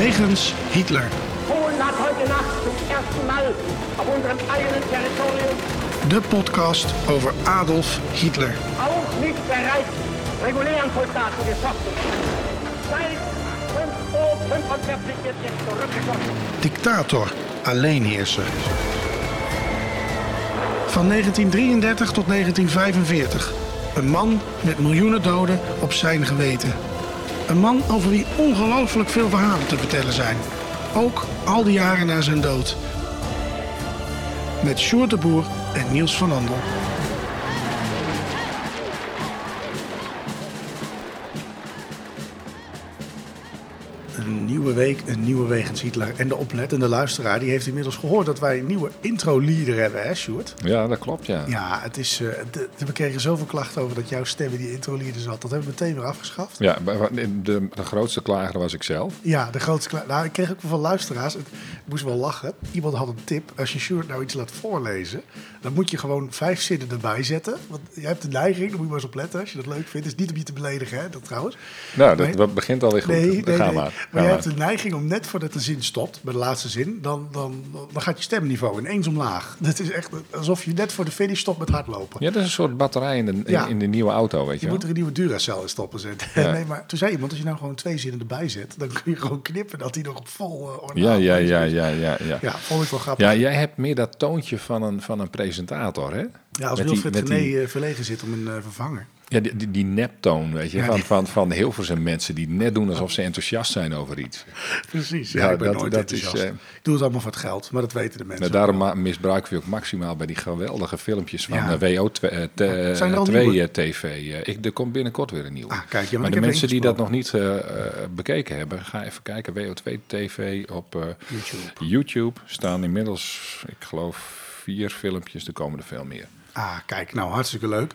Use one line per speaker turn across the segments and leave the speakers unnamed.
Wegens Hitler.
Polen hat heute Nacht zum ersten Mal auf unserem eigenen Territorium
De podcast over Adolf Hitler.
auch nicht bereits regulären Soldaten geschossen. Seit 5 Uhr 45 wird jetzt zurückgeschossen.
Dictator, alleenheerser. Van 1933 tot 1945. Een man met miljoenen doden op zijn geweten. Een man over wie ongelooflijk veel verhalen te vertellen zijn. Ook al die jaren na zijn dood. Met Sjoerd de Boer en Niels van Andel. Nieuwe week, een nieuwe wegens Hitler. En de oplettende luisteraar die heeft inmiddels gehoord dat wij een nieuwe intro-leader hebben, hè Sjoerd?
Ja, dat klopt, ja.
Ja, het is, eh, de- we kregen zoveel klachten over dat jouw stem in die intro-leader zat. Dat hebben we meteen weer afgeschaft.
Ja, de, de, de grootste klager was ik zelf.
Ja, de grootste kla- Nou, ik kreeg ook wel van luisteraars. Ik moest wel lachen. Iemand had een tip. Als je Sjoerd nou iets laat voorlezen, dan moet je gewoon vijf zinnen erbij zetten. Want jij hebt de neiging, daar moet je maar eens op letten als je dat leuk vindt. Het is niet om je te beledigen, hè, dat trouwens.
Nou, dat,
Nee.
dat begint alweer goed.
Nee, nee,
Ga
nee.
maar.
Maar
Ga
jij
maar.
hebt neiging om net voordat de zin stopt, bij de laatste zin, dan, dan, dan gaat je stemniveau ineens omlaag. Dat is echt alsof je net voor de finish stopt met hardlopen.
Ja, dat is een soort batterij in de, in,
Ja.
in de nieuwe auto, weet je
Je
wel.
moet er een nieuwe Duracell in stoppen zetten.
Ja.
Nee, maar toen zei iemand, als je nou gewoon twee zinnen erbij zet, dan kun je gewoon knippen dat hij nog op vol uh,
Ja, ja, ja, ja, ja, ja.
Ja, vond ik wel grappig.
Ja, jij hebt meer dat toontje van een, van een presentator, hè?
Ja, als
Met
Wilfred
die-
Gené
die-
eh, verlegen zit om een eh, vervanger.
Ja, die, die, die neptoon, weet je,
Ja,
van,
die-
van, van heel veel zijn mensen die net doen alsof ze enthousiast zijn over iets.
Precies, ja,
Ja,
ik ben
dat-
nooit
dat is,
enthousiast.
eh,
ik doe het allemaal voor het geld, maar dat weten de mensen.
Nou, daarom misbruiken we ook maximaal bij die geweldige filmpjes van
Ja.
eh, WO2 eh, ik, er komt binnenkort weer een nieuwe.
Ah, kijk, maar
de mensen die dat nog niet bekeken hebben, ga even kijken. WO2 TV op
YouTube.
YouTube staan inmiddels, ik geloof, vier filmpjes. Er komen er veel meer.
Ah, kijk, nou hartstikke leuk.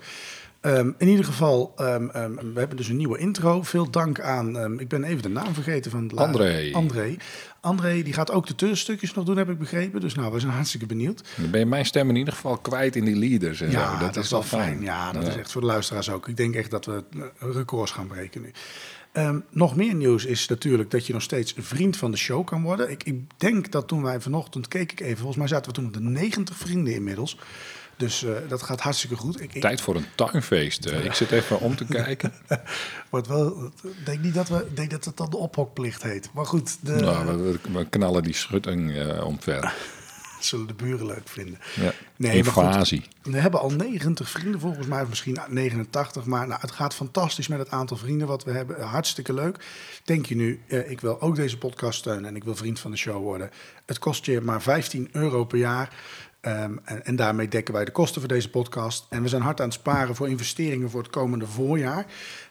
Ehm, in ieder geval, ehm, ehm, we hebben dus een nieuwe intro. Veel dank aan, ik ben even de naam vergeten van... de la-
André.
André. André, die gaat ook de tussenstukjes nog doen, heb ik begrepen. Dus nou, we zijn hartstikke benieuwd.
Dan ben je mijn stem in ieder geval kwijt in die leaders. En
Ja,
zo.
dat, is wel fijn. Ja, dat is echt voor de luisteraars ook. Ik denk echt dat we eh, records gaan breken nu. Nog meer nieuws is natuurlijk dat je nog steeds een vriend van de show kan worden. Ik, ik denk dat toen wij vanochtend keek ik even, volgens mij zaten we toen op de 90 vrienden inmiddels. Dus eh, dat gaat hartstikke goed. Ik, ik
Tijd voor een tuinfeest. Eh, Ik zit even om te kijken.
word wel, ik denk niet dat we, denk dat het dan de ophokplicht heet. Maar goed, de,
nou, we, we knallen die schutting eh omver.
zullen de buren leuk vinden.
Ja.
Nee.
Invasie.
We hebben al 90 vrienden, volgens mij misschien 89. Maar nou, het gaat fantastisch met het aantal vrienden wat we hebben. Hartstikke leuk. Denk je nu, ik wil ook deze podcast steunen en ik wil vriend van de show worden. Het kost je maar 15 euro per jaar. Ehm, en, daarmee dekken wij de kosten voor deze podcast. En we zijn hard aan het sparen voor investeringen voor het komende voorjaar.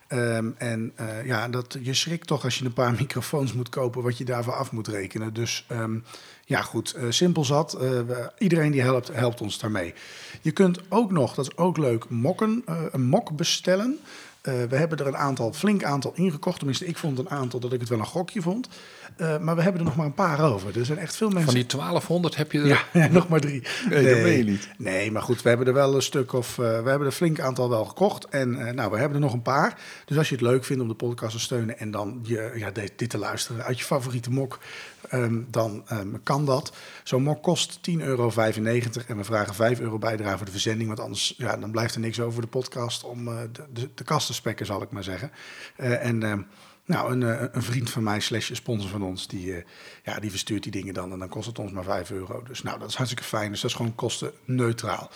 Ehm, en eh, ja, dat, je schrikt toch als je een paar microfoons moet kopen, wat je daarvoor af moet rekenen. Dus ehm, ja, goed, eh, simpel zat. Eh, iedereen die helpt, helpt ons daarmee. Je kunt ook nog, dat is ook leuk, mokken, een mok bestellen. Eh, we hebben er een aantal, flink aantal ingekocht. Tenminste, ik vond een aantal dat ik het wel een gokje vond. Eh, maar we hebben er nog maar een paar over. Er zijn echt veel mensen.
Van die 1200 heb je er...
Ja, ja, nog maar drie.
Nee, dat meen je niet.
Nee, maar goed, we hebben er wel een stuk of... eh, we hebben er flink aantal wel gekocht. En eh, nou, we hebben er nog een paar. Dus als je het leuk vindt om de podcast te steunen... en dan je, ja, dit, dit te luisteren uit je favoriete mok... ehm, dan ehm, kan dat. Zo'n mok kost 10,95 euro. En we vragen 5 euro bijdrage voor de verzending. Want anders ja, dan blijft er niks over de podcast... om eh, de, de, kast te spekken, zal ik maar zeggen. Eh, en... ehm, nou, een, eh, een vriend van mij, slash sponsor van ons, die, ja, die verstuurt die dingen dan. En dan kost het ons maar 5 euro. Dus nou, dat is hartstikke fijn. Dus dat is gewoon kostenneutraal.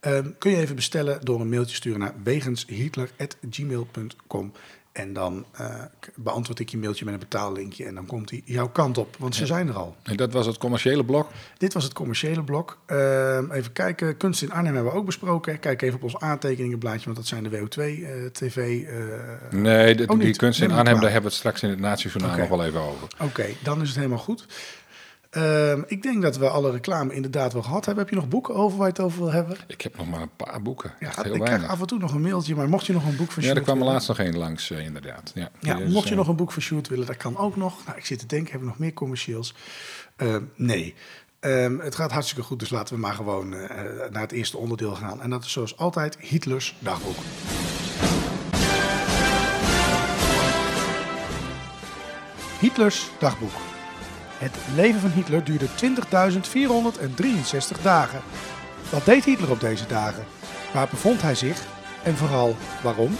Ehm, kun je even bestellen door een mailtje sturen naar wegenshitler.gmail.com. En dan eh, beantwoord ik je mailtje met een betaallinkje. En dan komt hij jouw kant op, want ze zijn er al.
En dat was het commerciële blok.
Dit was het commerciële blok. Ehm, even kijken. Kunst in Arnhem hebben we ook besproken. Kijk even op ons aantekeningenblaadje, want dat zijn de WO2-TV.
Nee, de,
Oh,
die kunst in Arnhem, daar hebben we het straks in het Nationaal nog wel even over.
Oké, dan is het helemaal goed. Ehm, ik denk dat we alle reclame inderdaad wel gehad hebben. Heb je nog boeken over waar je het over wil hebben?
Ik heb nog maar een paar boeken.
Ja, ik
heel
krijg
weinig.
af en toe nog een mailtje, maar mocht je nog een boek van
Ja, er kwam er
willen-
laatst nog één langs, eh, inderdaad. Ja,
Ja,
is,
mocht je
eh,
nog een boek van Sjoerd willen, dat kan ook nog. Nou, ik zit te denken, hebben we nog meer commercieels? Ehm, nee. Ehm, het gaat hartstikke goed, dus laten we maar gewoon eh, naar het eerste onderdeel gaan. En dat is zoals altijd Hitlers dagboek. Hitlers dagboek. Het leven van Hitler duurde 20.463 dagen. Wat deed Hitler op deze dagen? Waar bevond hij zich? En vooral waarom?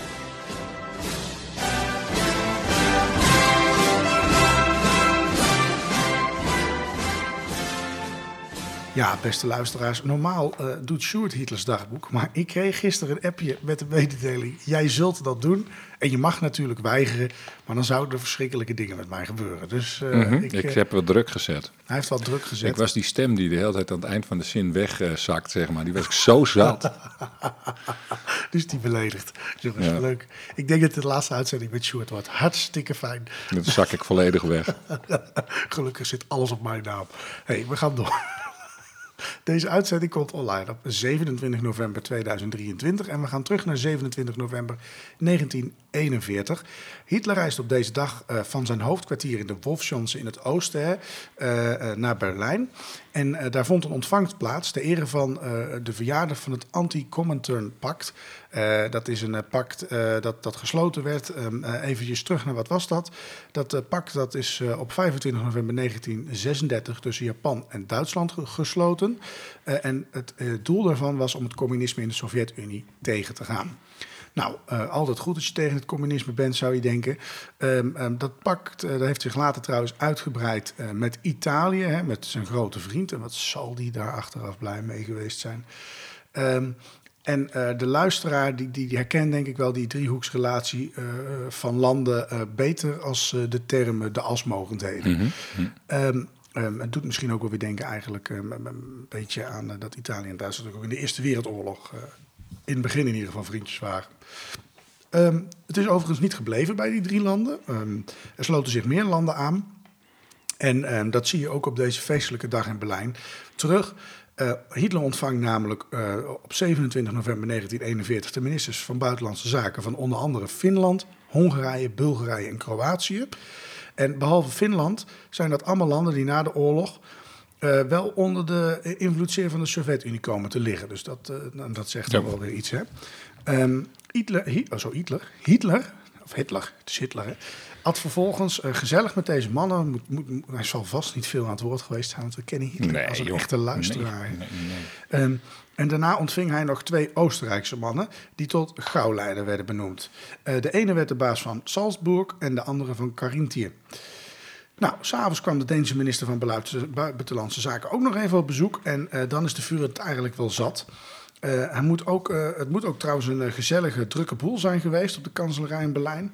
Ja, beste luisteraars, normaal uh, doet Sjoerd Hitlers dagboek. Maar ik kreeg gisteren een appje met de mededeling: jij zult dat doen. En je mag natuurlijk weigeren, maar dan zouden er verschrikkelijke dingen met mij gebeuren. Dus, uh,
mm -hmm. ik, ik uh, heb wat druk gezet.
Hij heeft wat druk gezet.
Ik was die stem die de hele tijd aan het eind van de zin wegzakt, zeg maar. Die was ik zo zat.
dus die beledigd. Jongens, ja. leuk. Ik denk dat de laatste uitzending met Sjoerd wordt. Hartstikke fijn.
Dan zak ik volledig weg.
Gelukkig zit alles op mijn naam. hey, we gaan door. Deze uitzending komt online op 27 november 2023 en we gaan terug naar 27 november 1941. Hitler reist op deze dag uh, van zijn hoofdkwartier in de Wolfschanze in het oosten uh, uh, naar Berlijn. En daar vond een ontvangst plaats ter ere van de verjaardag van het Anti-Comintern-pact. dat is een pact dat, dat gesloten werd. Um, eventjes terug naar wat was dat? Dat pact dat is op 25 november 1936 tussen Japan en Duitsland gesloten. En het doel daarvan was om het communisme in de Sovjet-Unie tegen te gaan. Nou, uh, altijd goed als je tegen het communisme bent, zou je denken. Um, um, dat pact dat heeft zich later trouwens uitgebreid met Italië, hè, met zijn grote vriend. En wat zal die daar achteraf blij mee geweest zijn? Um, en uh, de luisteraar die, die, die, herkent denk ik wel die driehoeksrelatie uh, van landen uh, beter als de term de asmogendheden. Mm -hmm. um, um, het doet misschien ook wel weer denken eigenlijk um, een beetje aan dat Italië en Duitsland ook in de Eerste Wereldoorlog in het begin in ieder geval vriendjes waren. het is overigens niet gebleven bij die drie landen. er sloten zich meer landen aan. En dat zie je ook op deze feestelijke dag in Berlijn terug. Uh, Hitler ontvangt namelijk uh, op 27 november 1941 de ministers van Buitenlandse Zaken van onder andere Finland, Hongarije, Bulgarije en Kroatië. En behalve Finland zijn dat allemaal landen die na de oorlog uh, wel onder de invloedssfeer van de Sovjet-Unie komen te liggen. Dus dat, dat zegt ja. wel weer iets. Hè? Um, Hitler, Hi oh, zo Hitler, Hitler, of Hitler, het is Hitler, hè? had vervolgens uh, gezellig met deze mannen. Moet, moet, hij zal vast niet veel aan het woord geweest zijn, want we kennen Hitler nee, als een joh. echte luisteraar. Nee, nee, um, en daarna ontving hij nog twee Oostenrijkse mannen die tot gauwleider werden benoemd. De ene werd de baas van Salzburg en de andere van Carinthië. Nou, s'avonds kwam de Deense minister van Buitenlandse Zaken ook nog even op bezoek. En uh, dan is de vuur het eigenlijk wel zat. Uh, hij moet ook, uh, het moet ook trouwens een gezellige, drukke boel zijn geweest op de kanselarij in Berlijn.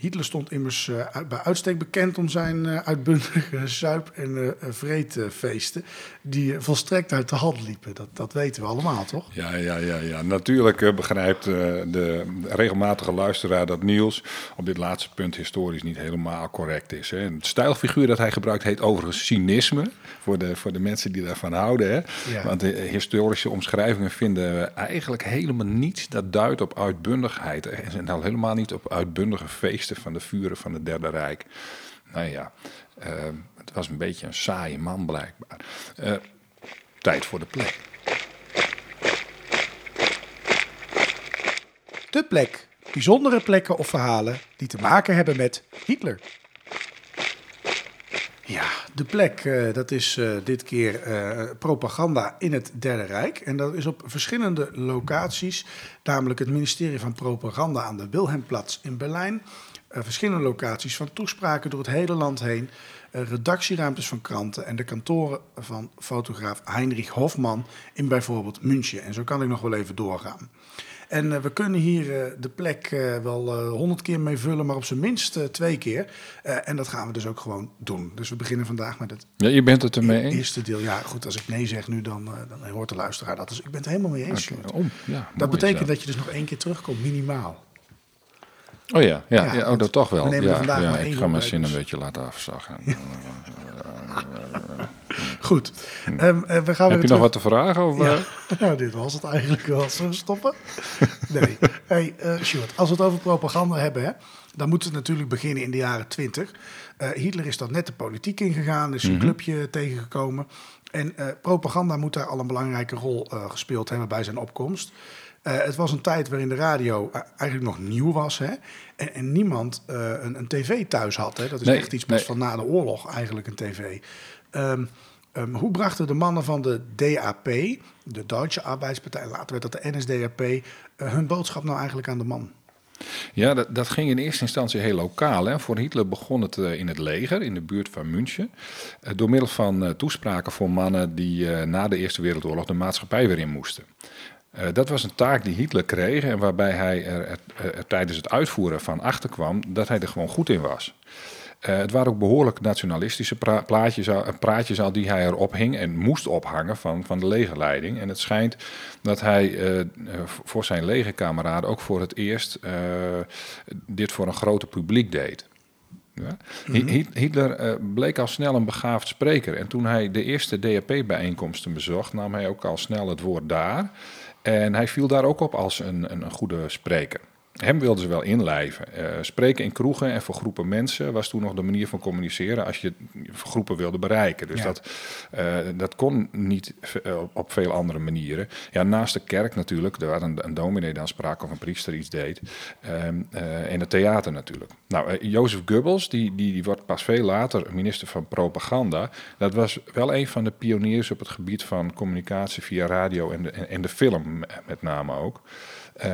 Hitler stond immers bij uitstek bekend om zijn uitbundige zuip- en vreedfeesten. Die volstrekt uit de hand liepen. Dat, dat weten we allemaal, toch?
Ja, ja, ja. ja. Natuurlijk begrijpt de regelmatige luisteraar dat Niels op dit laatste punt historisch niet helemaal correct is. Hè. Het stijlfiguur dat hij gebruikt heet overigens cynisme. Voor de, voor de mensen die daarvan houden. Hè. Ja. Want de historische omschrijvingen vinden we eigenlijk helemaal niets dat duidt op uitbundigheid. En al helemaal niet op uitbundige feesten van de vuren van het Derde Rijk. Nou ja, uh, het was een beetje een saaie man blijkbaar. Uh, tijd voor de plek.
De plek. Bijzondere plekken of verhalen die te maken hebben met Hitler. Ja, de plek, uh, dat is uh, dit keer uh, propaganda in het Derde Rijk. En dat is op verschillende locaties, namelijk het ministerie van Propaganda aan de Wilhelmplatz in Berlijn. verschillende locaties van toespraken door het hele land heen. redactieruimtes van kranten en de kantoren van fotograaf Heinrich Hofman in bijvoorbeeld München. En zo kan ik nog wel even doorgaan. En uh, we kunnen hier uh, de plek uh, wel honderd keer mee vullen, maar op zijn minst twee keer. en dat gaan we dus ook gewoon doen. Dus we beginnen vandaag met het
ja, je bent het ermee eens?
eerste deel. Ja, goed, als ik nee zeg nu, dan, dan hoort de luisteraar dat. Dus ik ben het helemaal mee eens.
Okay. Oh, ja,
dat betekent dat je dus nog één keer terugkomt, minimaal.
Oh ja, ja, ja, ja oh, dat toch wel. Ja, ja, ik ga mijn zin een beetje laten afzagen.
Goed. Um, uh, we gaan
Heb je nog wat te vragen? Of,
ja. nou, dit was het eigenlijk wel. Zullen we stoppen? nee. Hey, uh, Sjoerd, als we het over propaganda hebben, hè, dan moet het natuurlijk beginnen in de jaren twintig. Hitler is dan net de politiek ingegaan, is een mm -hmm. clubje tegengekomen. En propaganda moet daar al een belangrijke rol gespeeld hebben bij zijn opkomst. Eh, het was een tijd waarin de radio eh, eigenlijk nog nieuw was. Hè? En, en niemand eh, een, een tv thuis had. Hè? Dat is
Nee,
echt iets pas
nee.
van na de oorlog eigenlijk, een tv. Ehm, ehm, hoe brachten de mannen van de DAP, de Duitse Arbeidspartij, later werd dat de NSDAP, eh, hun boodschap nou eigenlijk aan de man?
Ja, dat, dat ging in eerste instantie heel lokaal. Hè. Voor Hitler begon het eh, in het leger, in de buurt van München. eh, door middel van eh, toespraken voor mannen die na de Eerste Wereldoorlog de maatschappij weer in moesten. Dat was een taak die Hitler kreeg en waarbij hij er, er- er tijdens het uitvoeren van achterkwam dat hij er gewoon goed in was. Eh, het waren ook behoorlijk nationalistische pra- plaatjes, al- praatjes al die hij erop hing en moest ophangen van, van de legerleiding. En het schijnt dat hij eh, eh, voor zijn legerkameraden ook voor het eerst eh, dit voor een groter publiek deed. Ja. Hi- Hitler eh, bleek al snel een begaafd spreker. En toen hij de eerste DAP-bijeenkomsten bezocht, nam hij ook al snel het woord daar. En hij viel daar ook op als een, een, een goede spreker. Hem wilden ze wel inlijven. Eh, spreken in kroegen en voor groepen mensen was toen nog de manier van communiceren als je groepen wilde bereiken. Dus
Ja.
dat, eh, dat kon niet eh, op- veel andere manieren. Ja, naast de kerk natuurlijk, was een, een dominee dan sprak of een priester iets deed. Ehm, eh, en het theater natuurlijk. Nou, Jozef Goebbels, die, die, die wordt pas veel later minister van propaganda. Dat was wel een van de pioniers op het gebied van communicatie via radio en de, en, en de film met name ook.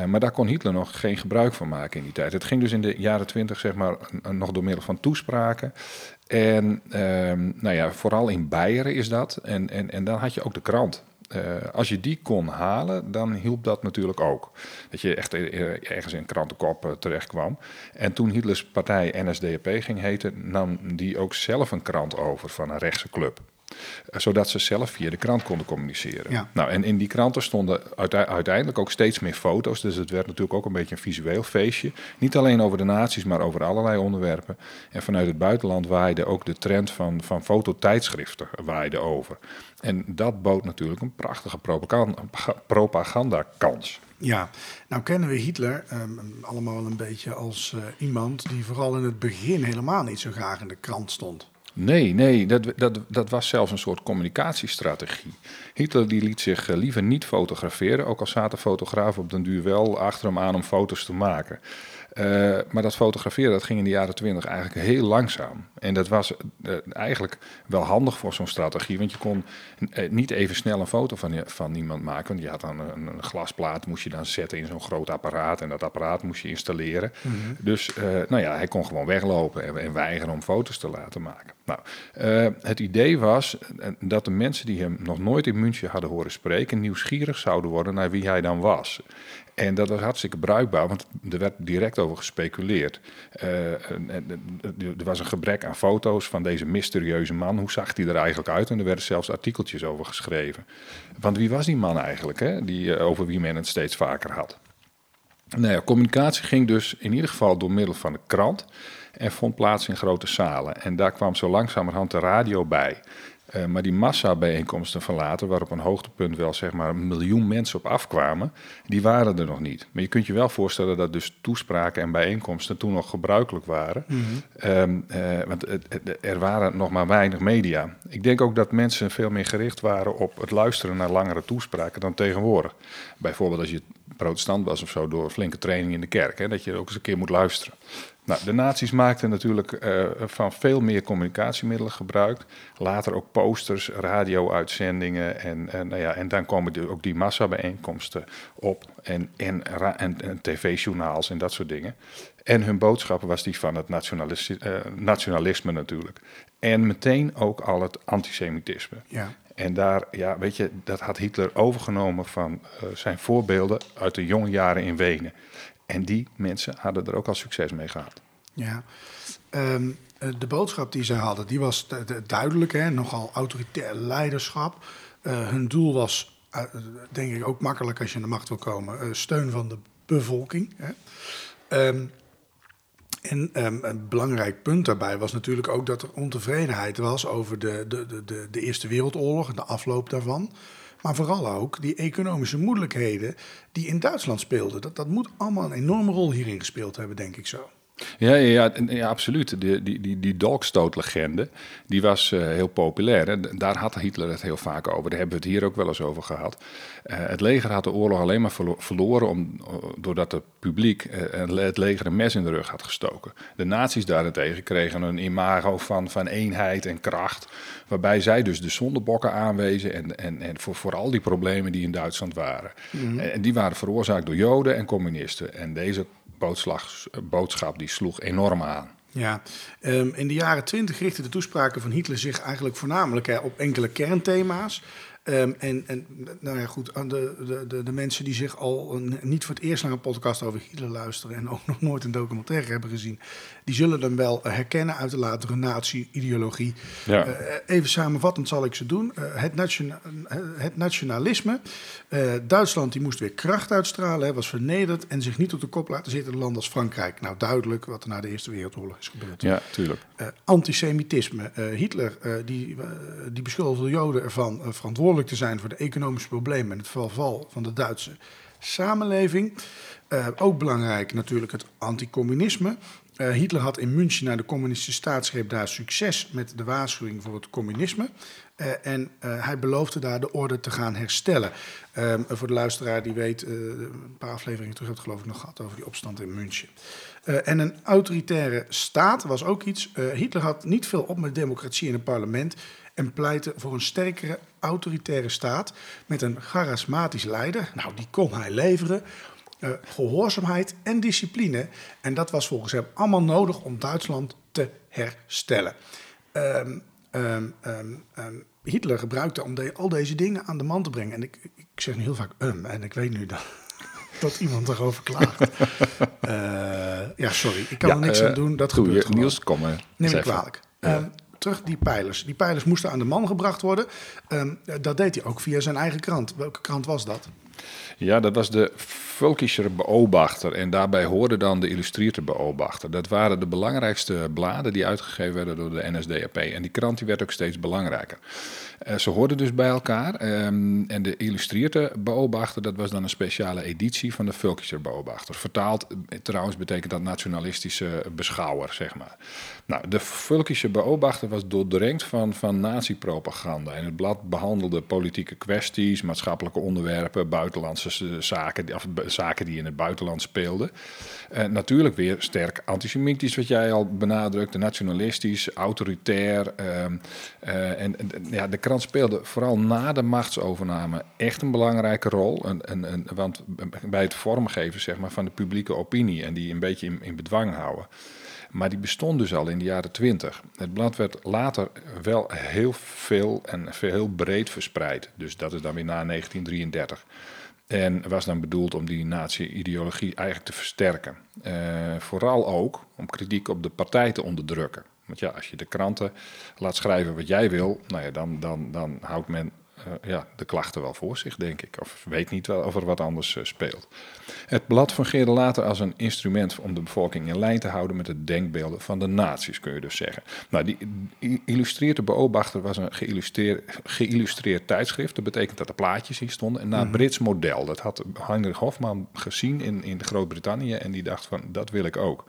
Maar daar kon Hitler nog geen gebruik van maken in die tijd. Het ging dus in de jaren twintig, zeg maar, nog door middel van toespraken. En ehm, nou ja, vooral in Beieren is dat. En, en, en dan had je ook de krant. Eh, als je die kon halen, dan hielp dat natuurlijk ook. Dat je echt eh, ergens in krantenkop eh, terecht kwam. En toen Hitlers partij NSDAP ging heten, nam die ook zelf een krant over van een rechtse club. Eh, Zodat ze zelf via de krant konden communiceren.
Ja.
Nou, en in die kranten stonden uite- uiteindelijk ook steeds meer foto's. Dus het werd natuurlijk ook een beetje een visueel feestje. Niet alleen over de naties, maar over allerlei onderwerpen. En vanuit het buitenland waaide ook de trend van, van fototijdschriften waaide over. En dat bood natuurlijk een prachtige propaganda, propagandakans.
Ja, nou kennen we Hitler ehm, allemaal een beetje als eh, iemand die vooral in het begin helemaal niet zo graag in de krant stond.
Nee, nee, dat, dat, dat was zelfs een soort communicatiestrategie. Hitler die liet zich eh, liever niet fotograferen, ook al zaten fotografen op den duur wel achter hem aan om foto's te maken. Eh, maar dat fotograferen dat ging in de jaren twintig eigenlijk heel langzaam. En dat was eh, eigenlijk wel handig voor zo'n strategie, want je kon eh, niet even snel een foto van, van iemand maken. Want je had dan een, een glasplaat, moest je dan zetten in zo'n groot apparaat en dat apparaat moest je installeren. Dus eh, nou ja, hij kon gewoon weglopen en, en weigeren om foto's te laten maken. Nou, het idee was dat de mensen die hem nog nooit in München hadden horen spreken, nieuwsgierig zouden worden naar wie hij dan was. En dat was hartstikke bruikbaar, want er werd direct over gespeculeerd. Eh, er was een gebrek aan foto's van deze mysterieuze man. Hoe zag hij er eigenlijk uit? En er werden zelfs artikeltjes over geschreven. Want wie was die man eigenlijk, hè? Die, eh, over wie men het steeds vaker had? Nou communicatie ging dus in ieder geval door middel van de krant en vond plaats in grote zalen. En daar kwam zo langzamerhand de radio bij. Eh, maar die massabijeenkomsten van later, waar op een hoogtepunt wel zeg maar een miljoen mensen op afkwamen, die waren er nog niet. Maar je kunt je wel voorstellen dat dus toespraken en bijeenkomsten toen nog gebruikelijk waren. Ehm, eh, want er waren nog maar weinig media. Ik denk ook dat mensen veel meer gericht waren op het luisteren naar langere toespraken dan tegenwoordig. Bijvoorbeeld als je protestant was of zo, door flinke training in de kerk. Hè, dat je ook eens een keer moet luisteren. Nou, de nazi's maakten natuurlijk eh, van veel meer communicatiemiddelen gebruik. Later ook posters, radio-uitzendingen. En, en, nou ja, en dan komen de- ook die massabijeenkomsten op. En, en, en, en tv-journaals en dat soort dingen. En hun boodschap was die van het nationalis- eh, nationalisme natuurlijk. En meteen ook al het antisemitisme.
Ja.
En daar, ja, weet je, dat had Hitler overgenomen van eh, zijn voorbeelden uit de jonge jaren in Wenen. En die mensen hadden er ook al succes mee gehad.
Ja. Ehm, eh, de boodschap die zij hadden, die was du- du- duidelijk, hè? nogal autoritair leiderschap. Eh, hun doel was, eh, denk ik ook makkelijk als je aan de macht wil komen, steun van de bevolking. Hè? Ehm, en ehm, een belangrijk punt daarbij was natuurlijk ook dat er ontevredenheid was over de, de, de, de Eerste Wereldoorlog en de afloop daarvan. Maar vooral ook die economische moeilijkheden die in Duitsland speelden. Dat, dat moet allemaal een enorme rol hierin gespeeld hebben, denk ik zo.
Ja, ja, ja, absoluut. Die, die, die, die dolkstootlegende, die was uh, heel populair. En daar had Hitler het heel vaak over. Daar hebben we het hier ook wel eens over gehad. Uh, het leger had de oorlog alleen maar verlo verloren om, doordat het publiek uh, het leger een mes in de rug had gestoken. De nazi's daarentegen kregen een imago van, van eenheid en kracht. Waarbij zij dus de zondebokken aanwezen en, en, en voor, voor al die problemen die in Duitsland waren. Mm -hmm. En die waren veroorzaakt door Joden en communisten. En deze boodschap die sloeg enorm aan.
Ja, um, in de jaren twintig richtten de toespraken van Hitler zich eigenlijk voornamelijk hè, op enkele kernthema's. Um, en, en nou ja, goed, de, de, de, de, mensen die zich al een, niet voor het eerst naar een podcast over Hitler luisteren en ook nog nooit een documentaire hebben gezien, die zullen hem wel herkennen uit de latere nazi-ideologie.
Ja.
Uh, even samenvattend zal ik ze doen. Uh, het, nationa het, nationalisme. Uh, Duitsland die moest weer kracht uitstralen, hè, was vernederd en zich niet op de kop laten zitten. Een land als Frankrijk. Nou, duidelijk wat er na de Eerste Wereldoorlog is gebeurd.
Ja, tuurlijk.
antisemitisme. Hitler die, die beschuldigde Joden ervan verantwoordelijk te zijn voor de economische problemen en het verval van de Duitse samenleving. Uh, ook belangrijk natuurlijk het anticommunisme. Uh, Hitler had in München naar de communistische staatsgreep daar succes met de waarschuwing voor het communisme. Uh, en hij beloofde daar de orde te gaan herstellen. voor de luisteraar die weet, een paar afleveringen terug had geloof ik nog gehad over die opstand in München. en een autoritaire staat was ook iets. Hitler had niet veel op met democratie in het parlement en pleitte voor een sterkere autoritaire staat met een charismatisch leider. Nou, die kon hij leveren. Uh, gehoorzaamheid en discipline. En dat was volgens hem allemaal nodig om Duitsland te herstellen. Um, um, um, Hitler gebruikte om de, al deze dingen aan de man te brengen. En ik, ik zeg nu heel vaak um, en ik weet nu dat, dat iemand erover klaagt. uh, ja, sorry, ik kan
ja,
er niks
uh,
aan doen. Dat gebeurt
je, Niels, kom maar.
Neem ik kwalijk. Ja terug die pijlers. Die pijlers moesten aan de man gebracht worden. Um, dat deed hij ook via zijn eigen krant. Welke krant was dat?
Ja, dat was de Völkischer Beobachter. En daarbij hoorde dan de Illustrierte Beobachter. Dat waren de belangrijkste bladen die uitgegeven werden door de NSDAP. En die krant die werd ook steeds belangrijker. Uh, ze hoorden dus bij elkaar. Um, en de Illustrierte Beobachter, dat was dan een speciale editie van de Völkischer Beobachter. Vertaald trouwens betekent dat nationalistische beschouwer, zeg maar. Nou, de Völkische Beobachter was doordrenkt van, van nazi-propaganda. En het blad behandelde politieke kwesties, maatschappelijke onderwerpen, buitenlandse zaken, of zaken die in het buitenland speelden. Uh, natuurlijk weer sterk antisemitisch, wat jij al benadrukte, nationalistisch, autoritair. Uh, uh, en ja, de krant speelde vooral na de machtsovername echt een belangrijke rol. Want bij het vormgeven zeg maar, van de publieke opinie en die een beetje in, in bedwang houden. Maar die bestond dus al in de jaren twintig. Het blad werd later wel heel veel en heel breed verspreid. Dus dat is dan weer na 1933. En was dan bedoeld om die nazi-ideologie eigenlijk te versterken. Uh, vooral ook om kritiek op de partij te onderdrukken. Want ja, als je de kranten laat schrijven wat jij wil, nou ja, dan, dan, dan houdt men ja, de klachten wel voor zich, denk ik. Of weet niet wel of er wat anders uh, speelt. Het blad fungeerde later als een instrument om de bevolking in lijn te houden met de denkbeelden van de naties, kun je dus zeggen. Nou, die illustreerde beobachter was een geïllustreerd, geïllustreerd tijdschrift. Dat betekent dat er plaatjes in stonden. En naar mm. Brits model. Dat had Heinrich Hofman gezien in, in Groot-Brittannië en die dacht van, dat wil ik ook.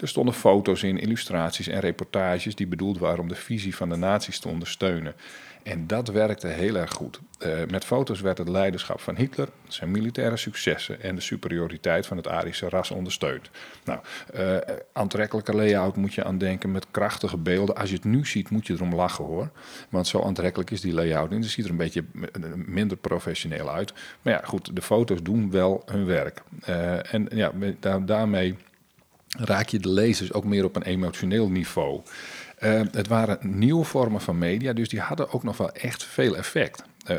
Er stonden foto's in, illustraties en reportages die bedoeld waren om de visie van de naties te ondersteunen. En dat werkte heel erg goed. Uh, met foto's werd het leiderschap van Hitler, zijn militaire successen en de superioriteit van het Arische ras ondersteund. Nou, uh, aantrekkelijke layout moet je aan denken met krachtige beelden. Als je het nu ziet, moet je erom lachen hoor. Want zo aantrekkelijk is die layout. En het ziet er een beetje minder professioneel uit. Maar ja, goed, de foto's doen wel hun werk. En ja, daarmee raak je de lezers ook meer op een emotioneel niveau. Uh, het waren nieuwe vormen van media, dus die hadden ook nog wel echt veel effect. Uh,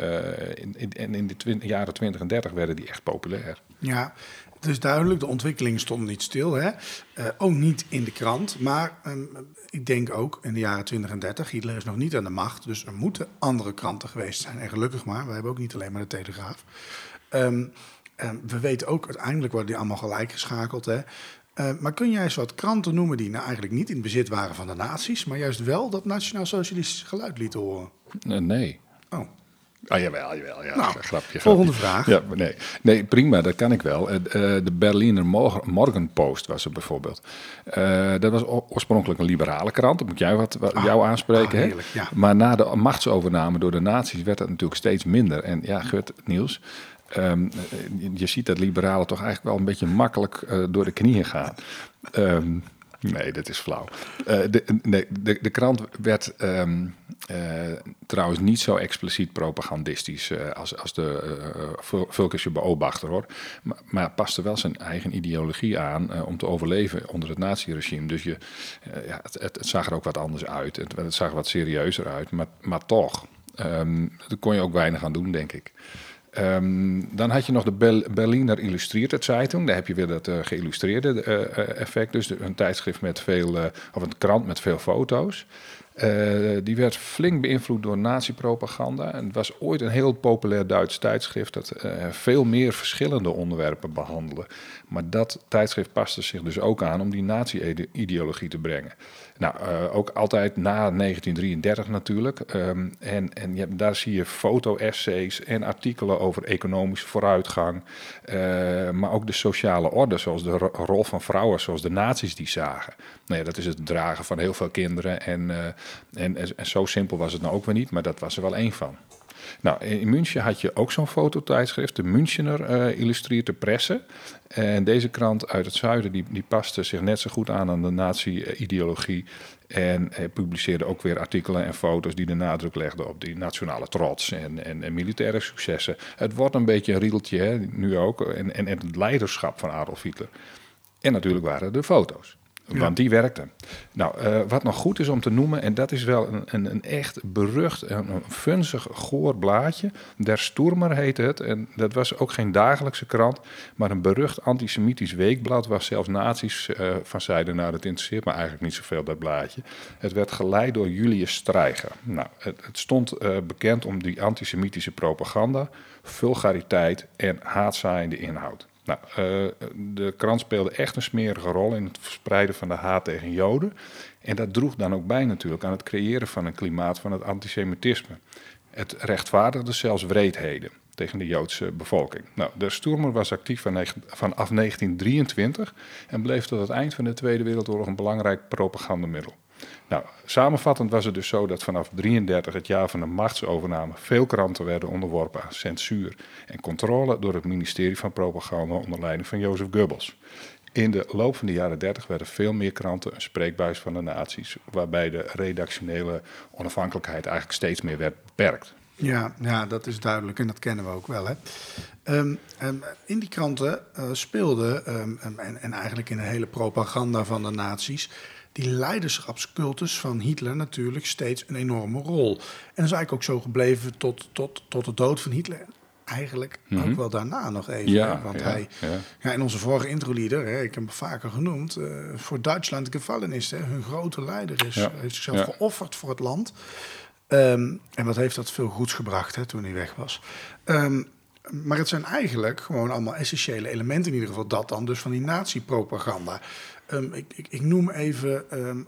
in, in, in de jaren 20 en 30 werden die echt populair.
Ja, het is duidelijk, de ontwikkeling stond niet stil. Hè? Uh, ook niet in de krant, maar um, ik denk ook in de jaren 20 en 30, Hitler is nog niet aan de macht, dus er moeten andere kranten geweest zijn. En gelukkig maar, we hebben ook niet alleen maar de Telegraaf. Um, we weten ook, uiteindelijk worden die allemaal gelijk geschakeld. Hè? Uh, maar kun jij eens wat kranten noemen die nou eigenlijk niet in bezit waren van de nazi's, maar juist wel dat nationaal-socialistisch geluid lieten horen?
Uh, nee.
Oh.
Ah, jawel, jawel. Ja,
Nou,
grapje,
volgende
grapje.
vraag.
Ja, nee. nee, prima, dat kan ik wel. Eh, eh, de Berliner Morgen- Morgenpost was er bijvoorbeeld. Eh, dat was oorspronkelijk een liberale krant. Dat moet jij wat, wat jou aanspreken.
ah,
hè?
heerlijk, ja.
Maar na de machtsovername door de nazi's werd dat natuurlijk steeds minder. En ja, Gert, Niels... ehm, eh, je ziet dat liberalen toch eigenlijk wel een beetje makkelijk eh, door de knieën gaan. Ehm, nee, dat is flauw. Eh, de, de, de krant werd ehm, eh, trouwens niet zo expliciet propagandistisch als, als de uh, beobachter hoor. Maar, maar paste wel zijn eigen ideologie aan om te overleven onder het naziregime. Dus je, ja, het, het, zag er ook wat anders uit. Het, zag er wat serieuzer uit, maar, maar toch. daar kon je ook weinig aan doen, denk ik. Ehm, dan had je nog de Berliner Illustrierte Zeitung. Daar heb je weer dat eh, geïllustreerde eh, eh, effect. Dus een tijdschrift met veel, of een krant met veel foto's. Die werd flink beïnvloed door nazi-propaganda. En het was ooit een heel populair Duits tijdschrift dat veel meer verschillende onderwerpen behandelde. Maar dat tijdschrift paste zich dus ook aan om die nazi-ideologie te brengen. Nou, eh, ook altijd na 1933 natuurlijk. Ehm, en en je, daar zie je foto-essays en artikelen over economische vooruitgang. eh, maar ook de sociale orde, zoals de ro- rol van vrouwen, zoals de nazi's die zagen. Nou ja, dat is het dragen van heel veel kinderen. En, eh, en, en, en zo simpel was het nou ook weer niet, maar dat was er wel één van. Nou, in München had je ook zo'n fototijdschrift, de Münchener Illustrierte Presse. En deze krant uit het zuiden, die, die paste zich net zo goed aan aan de nazi-ideologie. En eh, publiceerde ook weer artikelen en foto's die de nadruk legden op die nationale trots en, en, en militaire successen. Het wordt een beetje een riedeltje, hè, nu ook, en, en, en het leiderschap van Adolf Hitler. En natuurlijk waren er de foto's. Want die werkten. Nou, eh, wat nog goed is om te noemen, en dat is wel een, een, een echt berucht, een, een funzig, goor blaadje. Der Sturmer heette het. En dat was ook geen dagelijkse krant, maar een berucht antisemitisch weekblad. Waar zelfs nazi's eh, van zeiden, nou dat interesseert me eigenlijk niet zoveel, dat blaadje. Het werd geleid door Julius Streicher. Nou, het, het stond eh, bekend om die antisemitische propaganda, vulgariteit en haatzaaiende inhoud. Nou, eh, de krant speelde echt een smerige rol in het verspreiden van de haat tegen Joden. En dat droeg dan ook bij natuurlijk aan het creëren van een klimaat van het antisemitisme. Het rechtvaardigde zelfs wreedheden tegen de Joodse bevolking. Nou, de Sturmer was actief vanaf 1923 en bleef tot het eind van de Tweede Wereldoorlog een belangrijk propagandamiddel. Nou, samenvattend was het dus zo dat vanaf 33 het jaar van de machtsovername veel kranten werden onderworpen aan censuur en controle door het ministerie van Propaganda onder leiding van Jozef Goebbels. In de loop van de jaren 30 werden veel meer kranten een spreekbuis van de nazi's, waarbij de redactionele onafhankelijkheid eigenlijk steeds meer werd beperkt.
Ja, ja, dat is duidelijk en dat kennen we ook wel. Hè. Ehm, ehm, in die kranten eh, speelde, ehm, en, en eigenlijk in de hele propaganda van de nazi's, die leiderschapscultus van Hitler natuurlijk steeds een enorme rol. En dat is eigenlijk ook zo gebleven tot, tot, tot de dood van Hitler. Eigenlijk ook wel daarna nog even.
Mhm. Ja,
hè, want
ja,
hij,
ja.
ja, in onze vorige introlieder, hè, ik heb hem vaker genoemd, eh, voor Duitsland gevallen is. Hè, hun grote leider is, heeft zichzelf geofferd voor het land. Ehm, en wat heeft dat veel goeds gebracht hè, toen hij weg was. Ehm, maar het zijn eigenlijk gewoon allemaal essentiële elementen, in ieder geval dat dan, dus van die nazi-propaganda. Ehm, ik, ik, ik noem even, ehm,